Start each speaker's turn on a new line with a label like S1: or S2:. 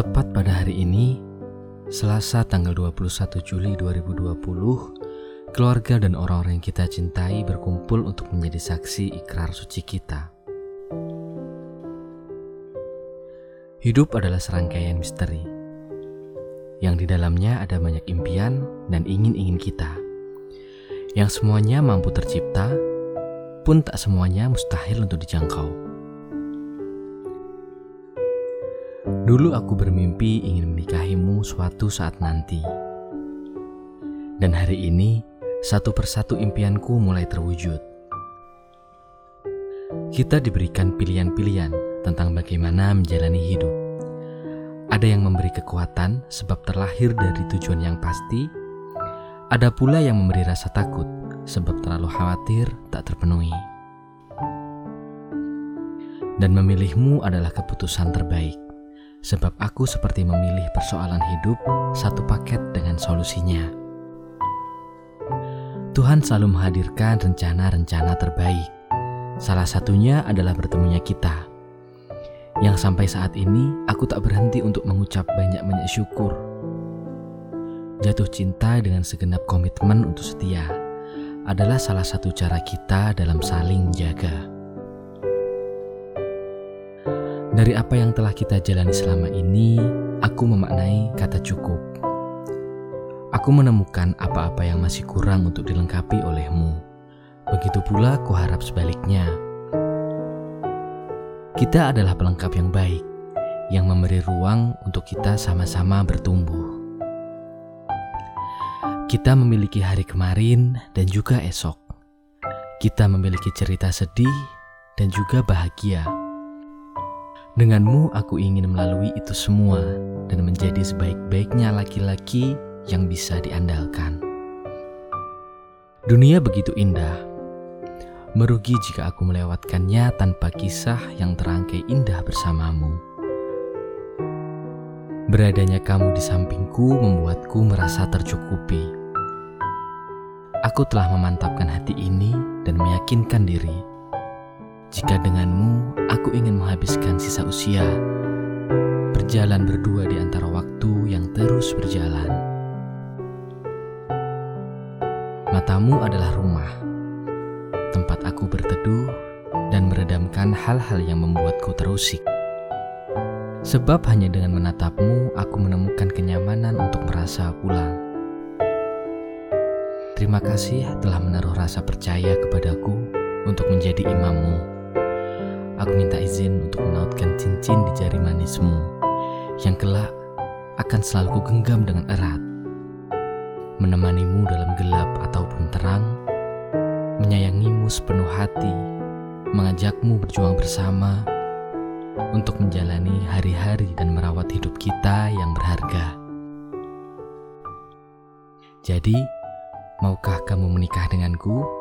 S1: Tepat pada hari ini, Selasa tanggal 21 Juli 2020, keluarga dan orang-orang yang kita cintai berkumpul untuk menjadi saksi ikrar suci kita. Hidup adalah serangkaian misteri, yang di dalamnya ada banyak impian dan ingin-ingin kita, yang semuanya mampu tercipta, pun tak semuanya mustahil untuk dijangkau. Dulu aku bermimpi ingin menikahimu suatu saat nanti. Dan hari ini, satu persatu impianku mulai terwujud. Kita diberikan pilihan-pilihan tentang bagaimana menjalani hidup. Ada yang memberi kekuatan sebab terlahir dari tujuan yang pasti. Ada pula yang memberi rasa takut sebab terlalu khawatir tak terpenuhi. Dan memilihmu adalah keputusan terbaik sebab aku seperti memilih persoalan hidup satu paket dengan solusinya. Tuhan selalu menghadirkan rencana-rencana terbaik. Salah satunya adalah bertemunya kita. Yang sampai saat ini aku tak berhenti untuk mengucap banyak-banyak syukur. Jatuh cinta dengan segenap komitmen untuk setia adalah salah satu cara kita dalam saling menjaga. Dari apa yang telah kita jalani selama ini, aku memaknai kata cukup. Aku menemukan apa-apa yang masih kurang untuk dilengkapi olehmu. Begitu pula ku harap sebaliknya. Kita adalah pelengkap yang baik, yang memberi ruang untuk kita sama-sama bertumbuh. Kita memiliki hari kemarin dan juga esok. Kita memiliki cerita sedih dan juga bahagia Denganmu aku ingin melalui itu semua dan menjadi sebaik-baiknya laki-laki yang bisa diandalkan. Dunia begitu indah. Merugi jika aku melewatkannya tanpa kisah yang terangkai indah bersamamu. Beradanya kamu di sampingku membuatku merasa tercukupi. Aku telah memantapkan hati ini dan meyakinkan diri jika denganmu aku ingin menghabiskan sisa usia, berjalan berdua di antara waktu yang terus berjalan. Matamu adalah rumah, tempat aku berteduh dan meredamkan hal-hal yang membuatku terusik. Sebab hanya dengan menatapmu, aku menemukan kenyamanan untuk merasa pulang. Terima kasih telah menaruh rasa percaya kepadaku untuk menjadi imammu. Aku minta izin untuk menautkan cincin di jari manismu yang kelak akan selalu kugenggam dengan erat. Menemanimu dalam gelap ataupun terang, menyayangimu sepenuh hati, mengajakmu berjuang bersama untuk menjalani hari-hari dan merawat hidup kita yang berharga. Jadi, maukah kamu menikah denganku?